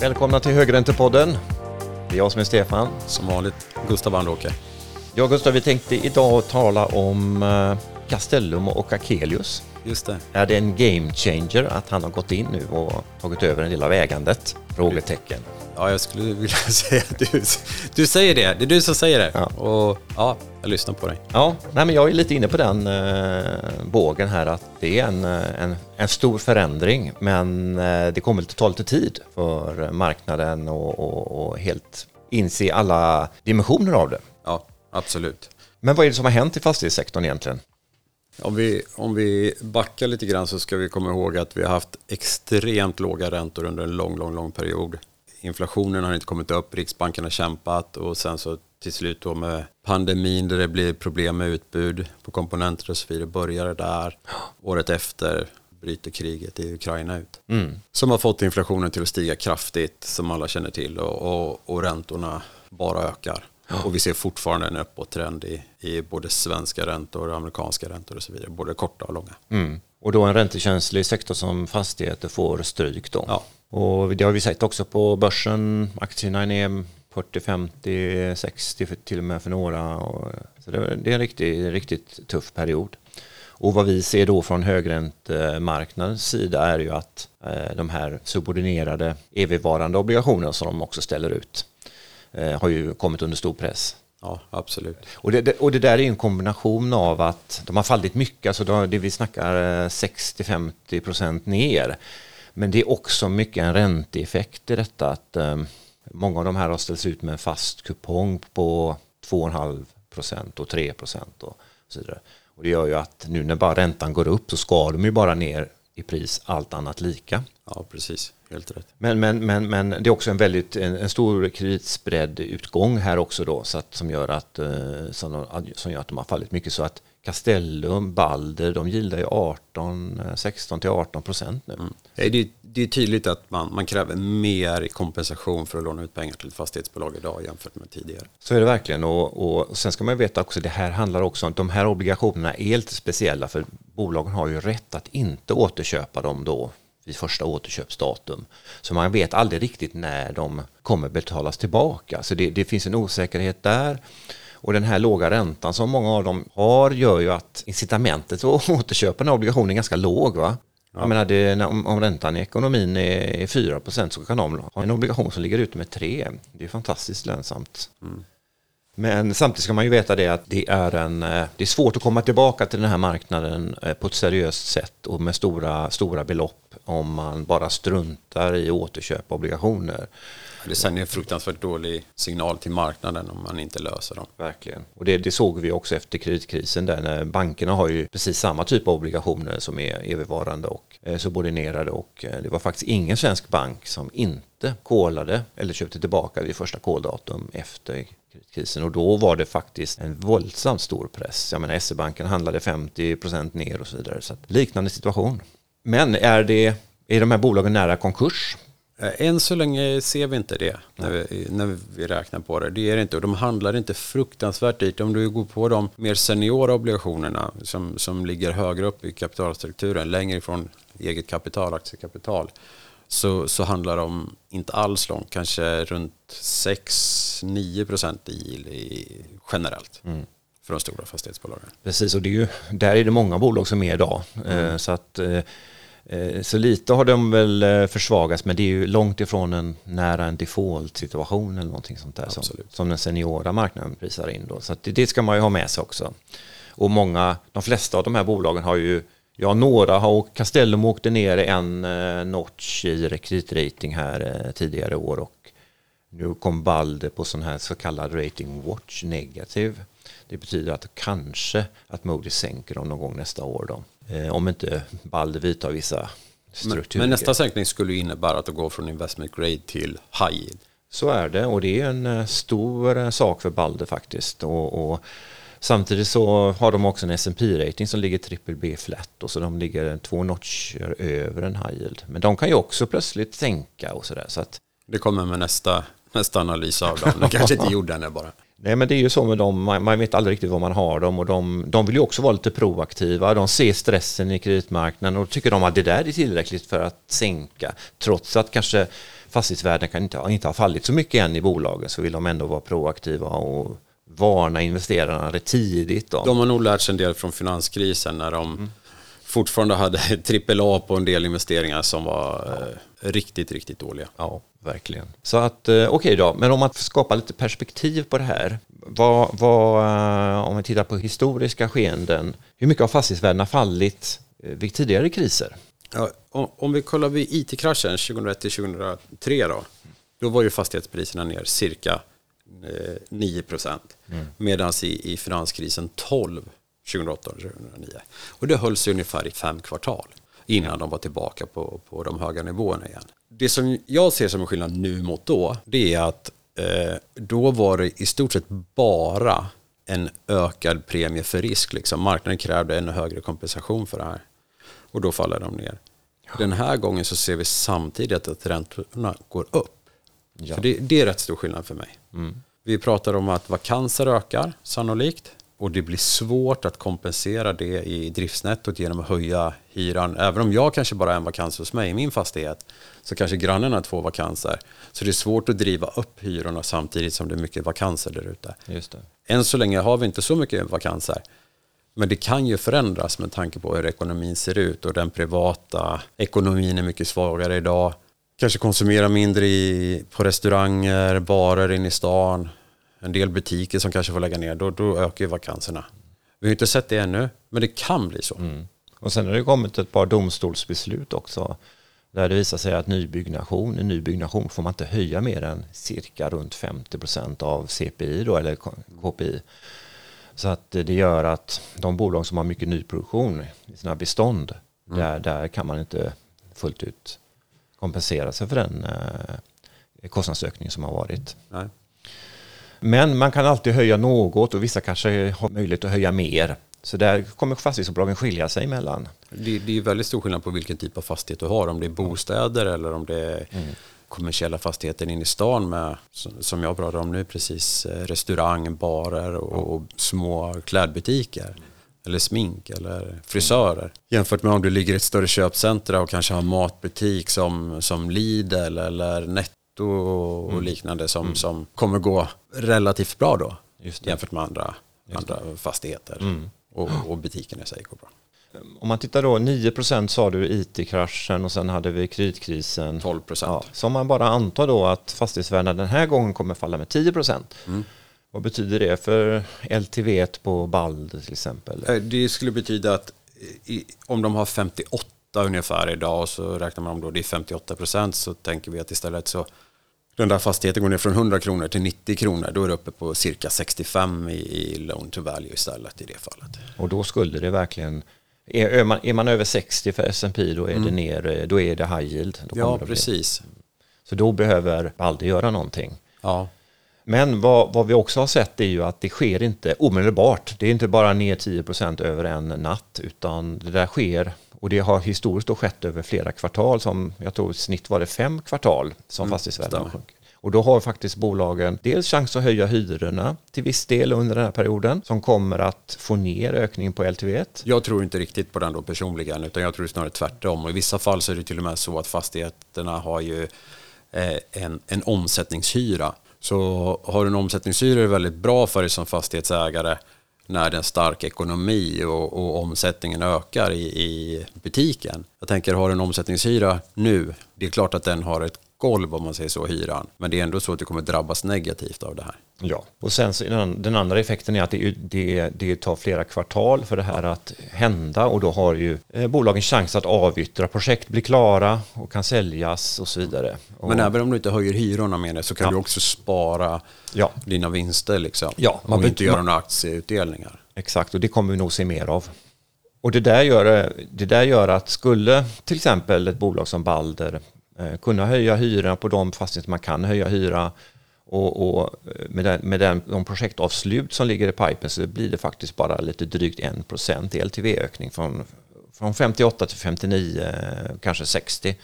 Välkomna till Högräntepodden. Det är jag som är Stefan. Som vanligt Gustav Andråker. Ja, Gustav, vi tänkte idag tala om eh, Castellum och Akelius. Just det. Är det en game changer att han har gått in nu och tagit över en del av ägandet? Frågetecken. Ja, jag skulle vilja säga att du, du säger det. Det är du som säger det. Ja. Och ja, jag lyssnar på dig. Ja, nej, men jag är lite inne på den eh, bågen här att det är en, eh, en, en stor förändring men eh, det kommer att ta lite tid för marknaden och, och, och helt inse alla dimensioner av det. Ja, absolut. Men vad är det som har hänt i fastighetssektorn egentligen? Om vi, om vi backar lite grann så ska vi komma ihåg att vi har haft extremt låga räntor under en lång, lång, lång period. Inflationen har inte kommit upp, Riksbanken har kämpat och sen så till slut då med pandemin där det blir problem med utbud på komponenter och så vidare började där. Året efter bryter kriget i Ukraina ut. Som har fått inflationen till att stiga kraftigt som alla känner till och, och, och räntorna bara ökar. Och vi ser fortfarande en uppåttrend i, i både svenska räntor, amerikanska räntor och så vidare, både korta och långa. Mm. Och då en räntekänslig sektor som fastigheter får stryk då. Ja. Och det har vi sett också på börsen. Aktierna är ner 40, 50, 60 för, till och med för några. Så det, är en riktigt, riktigt tuff period. Och vad vi ser då från högräntemarknadens sida är ju att eh, de här subordinerade evigvarande obligationerna som de också ställer ut har ju kommit under stor press. Ja, absolut. Och det, och det där är en kombination av att de har fallit mycket, alltså det vi snackar eh, 60-50 procent ner. Men det är också mycket en ränteeffekt i detta att eh, många av de här har ställts ut med en fast kupong på 2,5 procent och 3 procent och så vidare. Och det gör ju att nu när bara räntan går upp så ska de ju bara ner i pris allt annat lika. Ja, precis. Helt rätt. Men, men, men, men det är också en väldigt en, en stor kreditspread utgång här också då så att, som, gör att, eh, som, som gör att de har fallit mycket så att Castellum, Balder, de gillar ju 18, eh, 16 till 18 procent nu. Det är, det är tydligt att man, man kräver mer kompensation för att låna ut pengar till ett fastighetsbolag idag jämfört med tidigare. Så är det verkligen och, och, och sen ska man veta också det här handlar också om de här obligationerna är lite speciella för bolagen har ju rätt att inte återköpa dem då vid första återköpsdatum. Så man vet aldrig riktigt när de kommer betalas tillbaka. Så det, det finns en osäkerhet där. Och den här låga räntan som många av dem har gör ju att incitamentet att återköpa den här obligationen är ganska låg. Va? Jag menar det, om, om räntan i ekonomin är, är 4 så kan de ha en obligation som ligger ute med 3. Det är fantastiskt lönsamt. Men samtidigt ska man ju veta det att det är, en, eh, det är svårt att komma tillbaka till den här marknaden eh, på ett seriöst sätt och med stora, stora belopp om man bara struntar i återköp obligationer. Det sänder en fruktansvärt dålig signal till marknaden om man inte löser dem. Verkligen. Och det, det såg vi också efter kreditkrisen där när bankerna har ju precis samma typ av obligationer som är evigvarande och eh, subordinerade och eh, det var faktiskt ingen svensk bank som inte kolade eller köpte tillbaka vid första koldatum efter kreditkrisen och då var det faktiskt en våldsamt stor press. Jag menar SE-banken handlade 50% ner och så vidare. Så liknande situation. Men är, det, är de här bolagen nära konkurs? Eh, Än så länge ser vi inte det när vi, när vi räknar på det. Det är det inte och de handlar inte fruktansvärt dyrt. Om du går på de mer seniora obligationerna som, som ligger högre upp i kapitalstrukturen, längre ifrån eget kapital, aktiekapital, så, så handlar de inte alls långt, kanske runt 6-9 procent i, i generellt för de stora fastighetsbolagen. Precis, och det är ju, där är det många bolag som är idag. Eh, Så, att, eh, så lite har de väl eh, försvagats, men det är ju långt ifrån en nära en default-situation eller någonting sånt där som, Absolut. som den seniora marknaden prisar in. Då. Så det, det ska man ju ha med sig också. Och många, de flesta av de här bolagen har ju, ja några har, åkt- Castellum åkte ner en eh, notch i kreditrating här eh, tidigare år och nu kom Balder på sån här så kallad rating watch negativ. Det betyder att kanske att Moody sänker dem någon gång nästa år då. Eh, om inte Balder vidtar vissa strukturer. men nästa sänkning skulle innebära att det går från investment grade till high yield. Så är det och det är en eh, stor eh, sak för Balder faktiskt. Och, och samtidigt så har de också en S&P rating som ligger triple B flat och så de ligger två notcher över en high yield. Men de kan ju också plötsligt sänka och sådär. Så att Det kommer med nästa, mest analys av dem. De kanske inte gjorde den bara. Nej, men det är ju så med dem, man, man vet aldrig riktigt vad man har dem och de, de vill ju också vara lite proaktiva. De ser stressen i kreditmarknaden och tycker de att det där är tillräckligt för att sänka. Trots att kanske fastighetsvärden kan inte, inte har fallit så mycket än i bolagen så vill de ändå vara proaktiva och varna investerarna tidigt. Då. De har nog lärt sig en del från finanskrisen när de mm. fortfarande hade trippel A på en del investeringar som var ja. eh, riktigt, riktigt dåliga. Ja, verkligen. Så att, eh, okej okay då, men om man skapar lite perspektiv på det här. Vad, vad, eh, om vi tittar på historiska skeenden, hur mycket har fastighetsvärdena fallit eh, vid tidigare kriser? Ja, om, vi kollar vid IT-kraschen 2001-2003 då, då var ju fastighetspriserna ner cirka 9 procent. Mm. Medan i, i finanskrisen 12 2008-2009. Och det höll sig ungefär i fem kvartal innan de var tillbaka på, på de höga nivåerna igen. Det som jag ser som en skillnad nu mot då, det är att eh, då var det i stort sett bara en ökad premie för risk. Liksom. Marknaden krävde en högre kompensation för det här. Och då faller de ner. Ja. Den här gången så ser vi samtidigt att räntorna går upp. Ja. Så det, det, är rätt stor skillnad för mig. Mm. Vi pratar om att vakanser ökar sannolikt och det blir svårt att kompensera det i driftsnettot genom att höja hyran. Även om jag kanske bara har en vakans hos mig i min fastighet så kanske grannen har två vakanser. Så det är svårt att driva upp hyrorna samtidigt som det är mycket vakanser där ute. Än så länge har vi inte så mycket vakanser. Men det kan ju förändras med tanke på hur ekonomin ser ut och den privata ekonomin är mycket svagare idag kanske konsumera mindre i, på restauranger, barer inne i stan. En del butiker som kanske får lägga ner, då, då ökar ju vakanserna. Vi har inte sett det ännu, men det kan bli så. Mm. Och sen har det kommit ett par domstolsbeslut också. Där det visar sig att nybyggnation, en nybyggnation får man inte höja mer än cirka runt 50 procent av CPI då, eller KPI. Så att det gör att de bolag som har mycket nyproduktion i sina bestånd, mm. där, där kan man inte fullt ut kompensera sig för den eh, kostnadsökning som har varit. Nej. Men man kan alltid höja något och vissa kanske har möjlighet att höja mer. Så där kommer fastighetsbolagen skilja sig emellan. Det, det är väldigt stor skillnad på vilken typ av fastighet du har. Om det är bostäder eller om det är mm. kommersiella fastigheter inne i stan med, som jag pratar om nu precis, eh, restaurang, barer och, och små klädbutiker eller smink eller frisörer. Jämfört med om du ligger i ett större köpcentra och kanske har matbutik som, som Lidl eller Netto och mm. liknande som, mm. som kommer gå relativt bra då jämfört med andra, andra fastigheter. Mm. Och, och butiken i sig går bra. Om man tittar då, 9% sa du IT-kraschen och sen hade vi kreditkrisen. 12 Ja, så om man bara antar då att fastighetsvärdena den här gången kommer falla med 10 Mm. Vad betyder det för LTV på Balder till exempel? Eh, det skulle betyda att i, om de har 58 ungefär idag och så räknar man om då det är 58 procent så tänker vi att istället så den där fastigheten går ner från 100 kronor till 90 kronor. Då är det uppe på cirka 65 i, loan to value istället i det fallet. Och då skulle det verkligen är, man, är man över 60 för S&P då är mm. det ner, då är det high yield. ja, precis. Så då behöver Balder göra någonting. Ja. Men vad, vad, vi också har sett är ju att det sker inte omedelbart. Det är inte bara ner 10% över en natt, utan det där sker och det har historiskt då skett över flera kvartal, som jag tror i snitt var det fem kvartal som mm, fastighetsvärdena sjönk. Och då har faktiskt bolagen dels chans att höja hyrorna till viss del under den här perioden som kommer att få ner ökningen på LTV. Jag tror inte riktigt på den då personligen utan jag tror snarare tvärtom. Och I vissa fall så är det till och med så att fastigheterna har ju eh, en, en omsättningshyra så har du en omsättningshyra är det väldigt bra för dig som fastighetsägare när det är en stark ekonomi och, och omsättningen ökar i, i, butiken. Jag tänker, har du en omsättningshyra nu, det är klart att den har ett golv om man säger så, hyran. Men det är ändå så att du kommer drabbas negativt av det här. Ja, och sen den andra effekten är att det, det, det tar flera kvartal för det här att hända och då har ju eh, bolagen chans att avyttra, projekt blir klara och kan säljas och så vidare. Men även om du inte höjer hyrorna med det så kan ja. du också spara ja. dina vinster liksom. Ja, man och inte göra några aktieutdelningar. Exakt, och det kommer vi nog se mer av. Och det där, gör, det där gör att skulle till exempel ett bolag som Balder eh, Eh, kunna höja hyran på de fastigheter man kan höja hyra och, och eh, med, den, med den, de projektavslut som ligger i pipen så blir det faktiskt bara lite drygt 1% i LTV-ökning från, från 58 till 59, eh, kanske 60.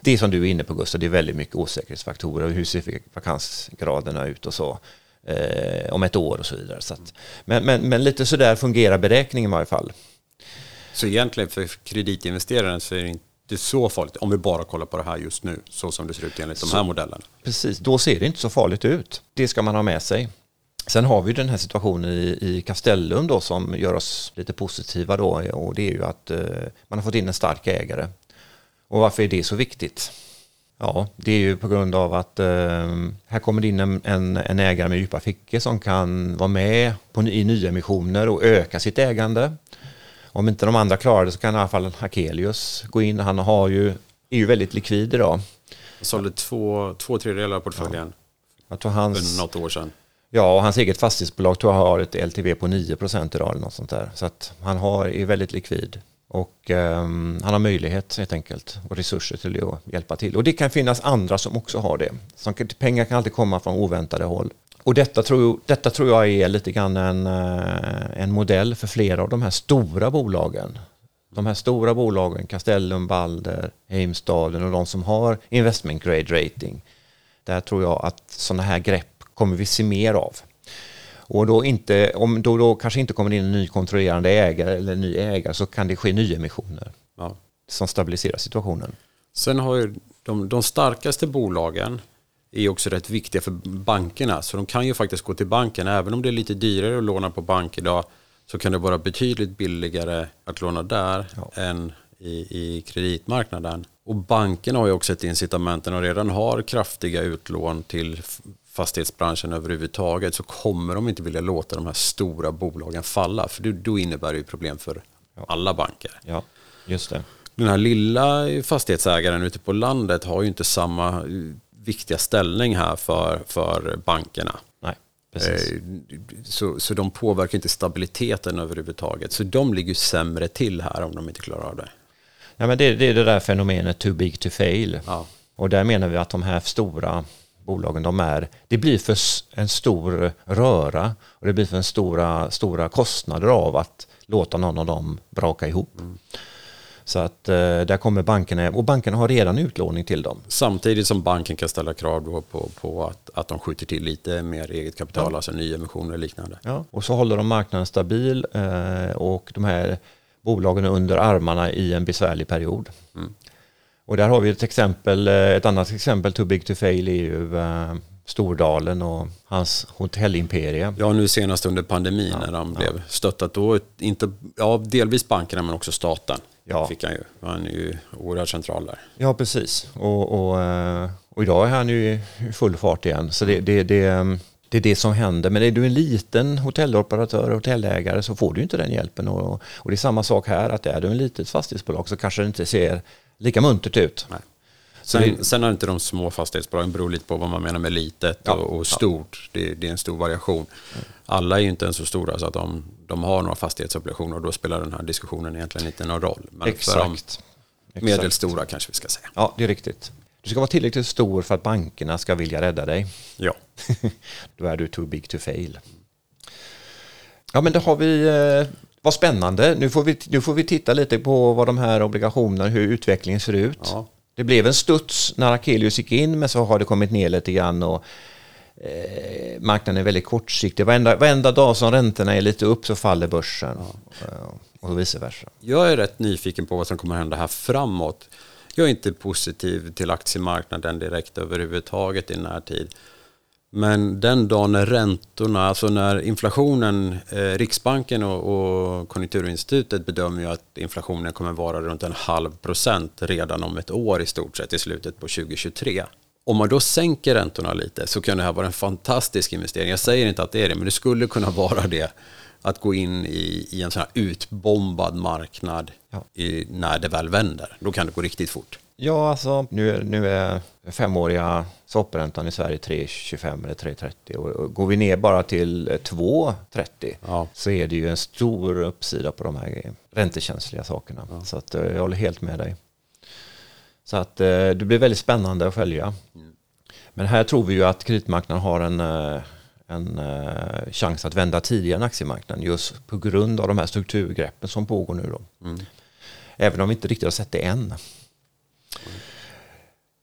Det som du är inne på Gustav, det är väldigt mycket osäkerhetsfaktorer. Hur ser vakansgraderna ut och så eh, om ett år och så vidare. Så att, men, men, men lite sådär fungerar beräkningen i varje fall. Så egentligen för kreditinvesteraren så är det inte så farligt om vi bara kollar på det här just nu, så som det ser ut enligt så, de här modellerna. Precis, då ser det inte så farligt ut. Det ska man ha med sig. Sen har vi den här situationen i, i Castellum då som gör oss lite positiva då och det är ju att eh, man har fått in en stark ägare. Och varför är det så viktigt? Ja, det är ju på grund av att eh, här kommer det in en, en, en, ägare med djupa fickor som kan vara med på, i nyemissioner och öka sitt ägande. Om inte de andra klarar det så kan i alla fall Hakelius gå in. Han har ju, är ju väldigt likvid idag. Han sålde två, två tredjedelar av portföljen ja. Jag tror hans, för något år sedan. Ja, och hans eget fastighetsbolag tror jag har ett LTV på 9 procent idag eller något sånt där. Så att han har, är väldigt likvid. Och um, han har möjlighet helt enkelt och resurser till att hjälpa till. Och det kan finnas andra som också har det. Som, pengar kan alltid komma från oväntade håll. Och detta tror, detta tror jag är lite grann en, uh, en modell för flera av de här stora bolagen. De här stora bolagen, Castellum, Balder, Heimstaden och de som har investment grade rating. Där tror jag att sådana här grepp kommer vi se mer av. Och då, inte, om då, då kanske inte kommer in en ny kontrollerande ägare eller en ny ägare så kan det ske nyemissioner ja. som stabiliserar situationen. Sen har ju de, de starkaste bolagen är också rätt viktiga för bankerna. Så de kan ju faktiskt gå till banken. Även om det är lite dyrare att låna på bank idag så kan det vara betydligt billigare att låna där ja. än i, i kreditmarknaden. Och bankerna har ju också ett incitament när de redan har kraftiga utlån till fastighetsbranschen överhuvudtaget så kommer de inte vilja låta de här stora bolagen falla. För då innebär det ju problem för ja. alla banker. Ja, just det. Den här lilla fastighetsägaren ute på landet har ju inte samma viktiga ställning här för, för bankerna. Nej, precis. Eh, så, så de påverkar inte stabiliteten överhuvudtaget. Så de ligger sämre till här om de inte klarar av det. Ja, men det, det är det där fenomenet too big to fail. Ja. Och där menar vi att de här stora bolagen de är, det blir för en stor röra och det blir för en stora, stora kostnader av att låta någon av dem braka ihop. Mm. Så att eh, där kommer bankerna, och bankerna har redan utlåning till dem. Samtidigt som banken kan ställa krav på, på att, att de skjuter till lite mer eget kapital, ja. alltså nyemissioner och liknande. Ja, och så håller de marknaden stabil eh, och de här bolagen under armarna i en besvärlig period. Mm. Och där har vi ett exempel, eh, ett annat exempel, too big to fail, är ju Stordalen och hans hotellimperie. Ja, nu senast under pandemin ja, när ja. blev stöttat då, inte, ja, delvis bankerna men också staten. Ja. Fick han ju. Han är ju oerhört central där. Ja, precis. Och, och, eh, och idag är han ju i full fart igen. Så det, det, det, det är det som händer. Men är du en liten hotelloperatör och hotellägare så får du inte den hjälpen. Och, och det är samma sak här, att är du en litet fastighetsbolag så kanske det inte ser lika muntert ut. Nej. Sen, det, sen har inte de små fastighetsbolagen, beror lite på vad man menar med litet ja, och, och, stort. Ja. Det, det, är en stor variation. Alla är ju inte ens så stora så att de, de har några fastighetsobligationer och då spelar den här diskussionen egentligen inte någon roll. Men Exakt. för de medelstora kanske vi ska säga. Ja, det är riktigt. Du ska vara tillräckligt stor för att bankerna ska vilja rädda dig. Ja. då är du too big to fail. Ja, men då har vi eh, vad spännande. Nu får, vi, nu får vi titta lite på vad de här obligationerna, hur utvecklingen ser ut. Ja. Det blev en studs när Akelius gick in, men så har det kommit ner lite grann. Och, eh, marknaden är väldigt kortsiktig. Varenda, varenda dag som räntorna är lite upp så faller börsen. Ja. Eh, och vice versa. Jag är rätt nyfiken på vad som kommer hända här framåt. Jag är inte positiv till aktiemarknaden direkt överhuvudtaget i närtid. Men den dagen när räntorna, alltså när inflationen, eh, Riksbanken och, och Konjunkturinstitutet bedömer ju att inflationen kommer vara runt en halv procent redan om ett år i stort sett i slutet på 2023. Om man då sänker räntorna lite så kan det här vara en fantastisk investering. Jag säger inte att det är det, men det skulle kunna vara det. Att gå in i, i en sån här utbombad marknad ja. i, när det väl vänder. Då kan det gå riktigt fort. Ja, alltså nu, nu är femåriga soppräntan i Sverige 3,25 eller 3,30 och går vi ner bara till 2,30 ja. så är det ju en stor uppsida på de här räntekänsliga sakerna. Ja. Så att, eh, jag håller helt med dig. Så att eh, det blir väldigt spännande att följa. Mm. Men här tror vi ju att kreditmarknaden har en, eh, en chans att vända tidigare än aktiemarknaden just på grund av de här strukturgreppen som pågår nu. Då. Mm. Även om vi inte riktigt har sett det än.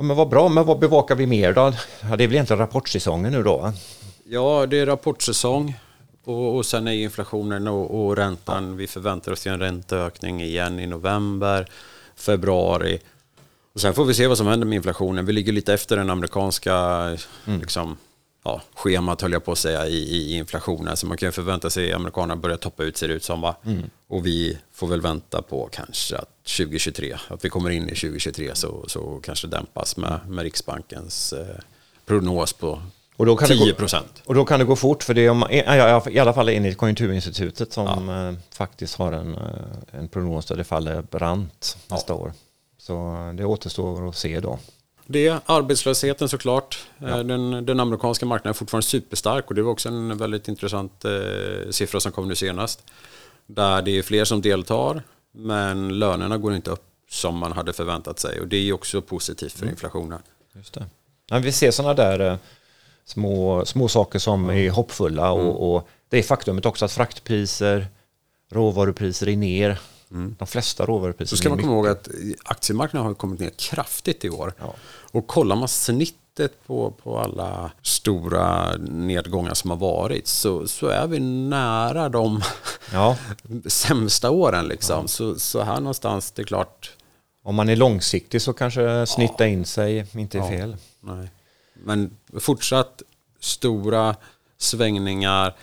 Ja, men vad bra, men vad bevakar vi mer då? Ja, det är väl egentligen rapportsäsongen nu då? Ja, det är rapportsäsong. Och, och sen är inflationen och, och räntan, vi förväntar oss en ränteökning igen i november, februari. Och sen får vi se vad som händer med inflationen. Vi ligger lite efter den amerikanska mm. liksom, ja, schemat, höll jag på att säga, i, i inflationen. Så man kan förvänta sig att amerikanerna börjar toppa ut, ser det ut som. Va? Mm. Och vi får väl vänta på kanske att 2023, att vi kommer in i 2023 så, så kanske dämpas med, med Riksbankens eh, prognos på och då kan 10 procent. Och då kan det gå fort, för det är i alla fall enligt Konjunkturinstitutet som ja. Eh, faktiskt har en, eh, en prognos där det faller brant nästa ja. år. Så det återstår att se då. Det, arbetslösheten såklart. Ja. Den, den amerikanska marknaden är fortfarande superstark och det var också en väldigt intressant eh, siffra som kom nu senast. Där det är fler som deltar men lönerna går inte upp som man hade förväntat sig och det är också positivt för mm. inflationen. Just det. Ja, vi ser sådana där eh, små, små saker som är hoppfulla och, mm. och det är faktumet också att fraktpriser, råvarupriser är ner. Mm. De flesta råvarupriser. Så ska man komma ihåg att aktiemarknaden har kommit ner kraftigt i år. Ja. Och kollar man snittet på, på alla stora nedgångar som har varit så, så är vi nära de ja. sämsta åren. Liksom. Ja. Så, så här någonstans, det är klart. Om man är långsiktig så kanske snitta in sig inte är fel. Nej. Men fortsatt stora svängningar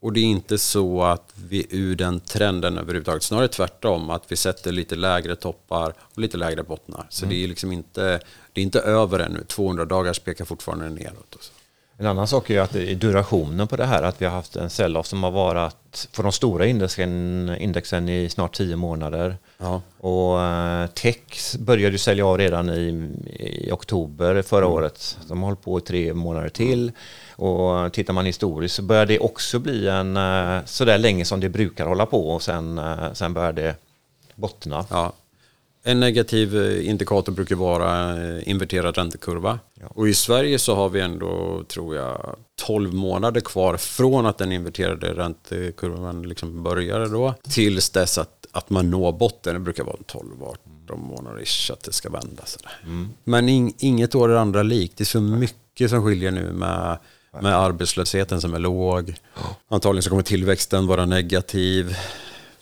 och det är inte så att vi ur den trenden överhuvudtaget. Snarare tvärtom, att vi sätter lite lägre toppar och lite lägre bottnar. Så mm. det är liksom inte, det är inte över ännu. 200 dagars pekar fortfarande neråt. Och så. En annan sak är att det är durationen på det här, att vi har haft en sell-off som har varit för de stora indexen, indexen i snart tio månader. Ja. Och uh, Tech började ju sälja av redan i, i oktober förra mm. året. De har hållit på i tre månader till. Och tittar man historiskt så börjar det också bli en uh, sådär länge som det brukar hålla på och sen, uh, sen börjar det bottna. Ja. En negativ eh, indikator brukar vara eh, inverterad räntekurva. Ja. Och i Sverige så har vi ändå, tror jag, 12 månader kvar från att den inverterade räntekurvan liksom började då tills dess att, att man når botten. Det brukar vara 12-18 månader ish att det ska vända. Mm. Men in, inget år är andra likt. Det är så mycket som skiljer nu med, med arbetslösheten som är låg. Antagligen så kommer tillväxten vara negativ.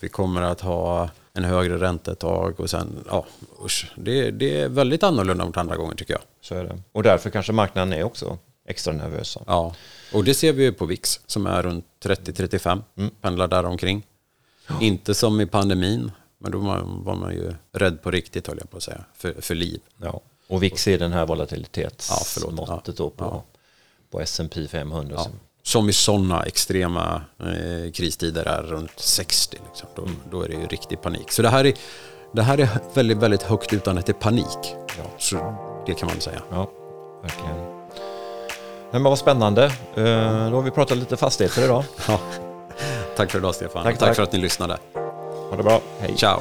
Vi kommer att ha en högre ränta ett tag och sen, ja, usch, det, det är väldigt annorlunda mot andra gånger tycker jag. Så är det. Och därför kanske marknaden är också extra nervösa. Ja, och det ser vi på VIX som är runt 30-35, mm. pendlar där omkring. Ja. Inte som i pandemin, men då var man ju rädd på riktigt, höll jag på att säga, för, för liv. Ja. Och VIX är den här volatilitetsmåttet ja, då på, ja. på S&P 500. Ja som i sådana extrema eh, kristider är runt 60. Liksom. Då, mm. då, är det ju riktig panik. Så det här är, det här är väldigt, väldigt högt utan att det är panik. Ja. Så det kan man säga. Ja, verkligen. Men vad spännande. Eh, då har vi pratat lite fastigheter idag. Ja. Tack för idag Stefan. Tack, tack. tack för att ni lyssnade. Ha det bra. Hej. Ciao.